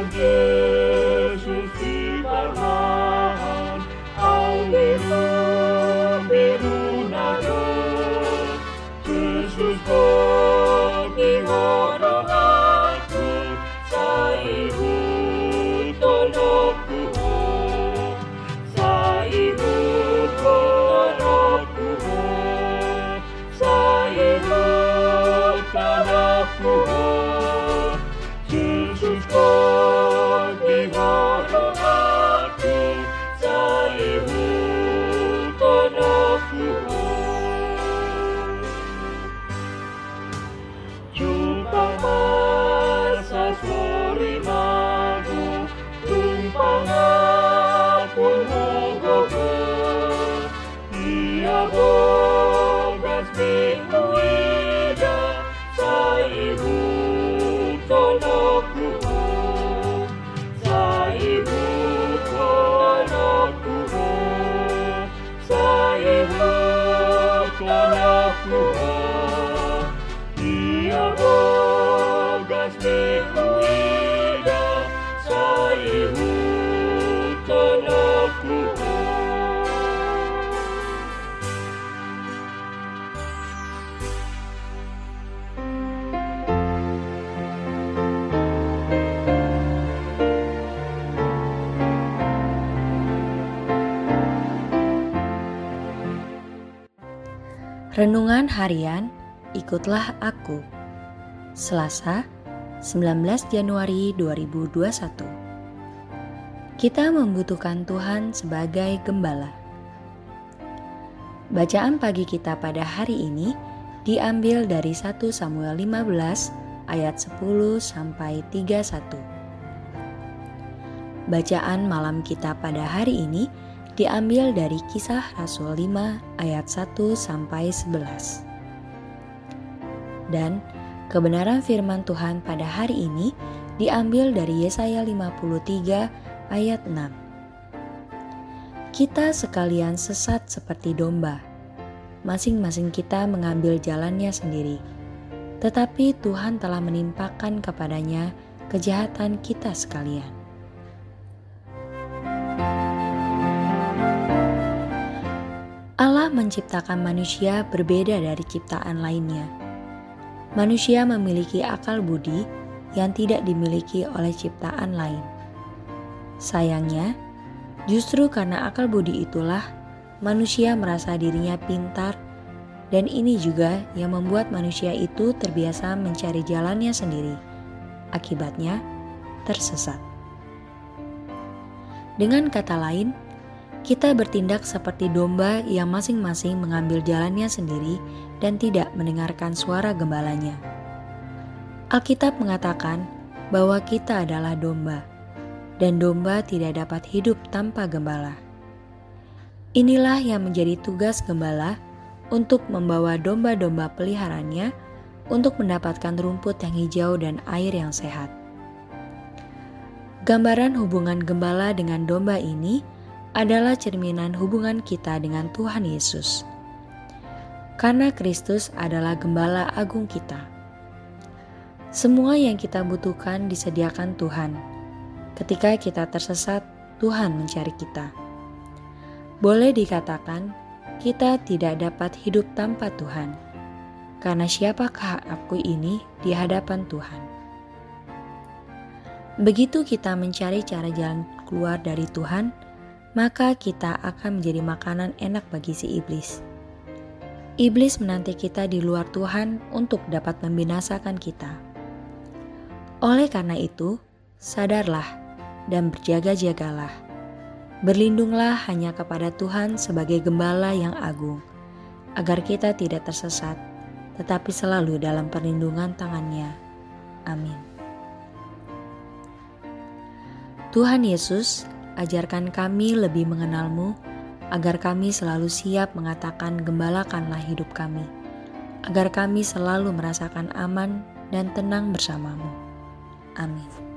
Father. aqui. Renungan Harian Ikutlah Aku. Selasa 19 Januari 2021 Kita membutuhkan Tuhan sebagai gembala. Bacaan pagi kita pada hari ini diambil dari 1 Samuel 15 ayat 10 sampai 31 Bacaan malam kita pada hari ini diambil dari kisah Rasul 5 ayat 1 sampai 11. Dan kebenaran firman Tuhan pada hari ini diambil dari Yesaya 53 ayat 6. Kita sekalian sesat seperti domba. Masing-masing kita mengambil jalannya sendiri. Tetapi Tuhan telah menimpakan kepadanya kejahatan kita sekalian. Allah menciptakan manusia berbeda dari ciptaan lainnya. Manusia memiliki akal budi yang tidak dimiliki oleh ciptaan lain. Sayangnya, justru karena akal budi itulah manusia merasa dirinya pintar, dan ini juga yang membuat manusia itu terbiasa mencari jalannya sendiri. Akibatnya, tersesat. Dengan kata lain, kita bertindak seperti domba yang masing-masing mengambil jalannya sendiri dan tidak mendengarkan suara gembalanya. Alkitab mengatakan bahwa kita adalah domba, dan domba tidak dapat hidup tanpa gembala. Inilah yang menjadi tugas gembala untuk membawa domba-domba peliharaannya untuk mendapatkan rumput yang hijau dan air yang sehat. Gambaran hubungan gembala dengan domba ini adalah cerminan hubungan kita dengan Tuhan Yesus. Karena Kristus adalah gembala agung kita. Semua yang kita butuhkan disediakan Tuhan. Ketika kita tersesat, Tuhan mencari kita. Boleh dikatakan, kita tidak dapat hidup tanpa Tuhan. Karena siapakah aku ini di hadapan Tuhan? Begitu kita mencari cara jalan keluar dari Tuhan, maka kita akan menjadi makanan enak bagi si iblis. Iblis menanti kita di luar Tuhan untuk dapat membinasakan kita. Oleh karena itu, sadarlah dan berjaga-jagalah. Berlindunglah hanya kepada Tuhan sebagai gembala yang agung, agar kita tidak tersesat, tetapi selalu dalam perlindungan tangannya. Amin. Tuhan Yesus ajarkan kami lebih mengenalmu, agar kami selalu siap mengatakan gembalakanlah hidup kami, agar kami selalu merasakan aman dan tenang bersamamu. Amin.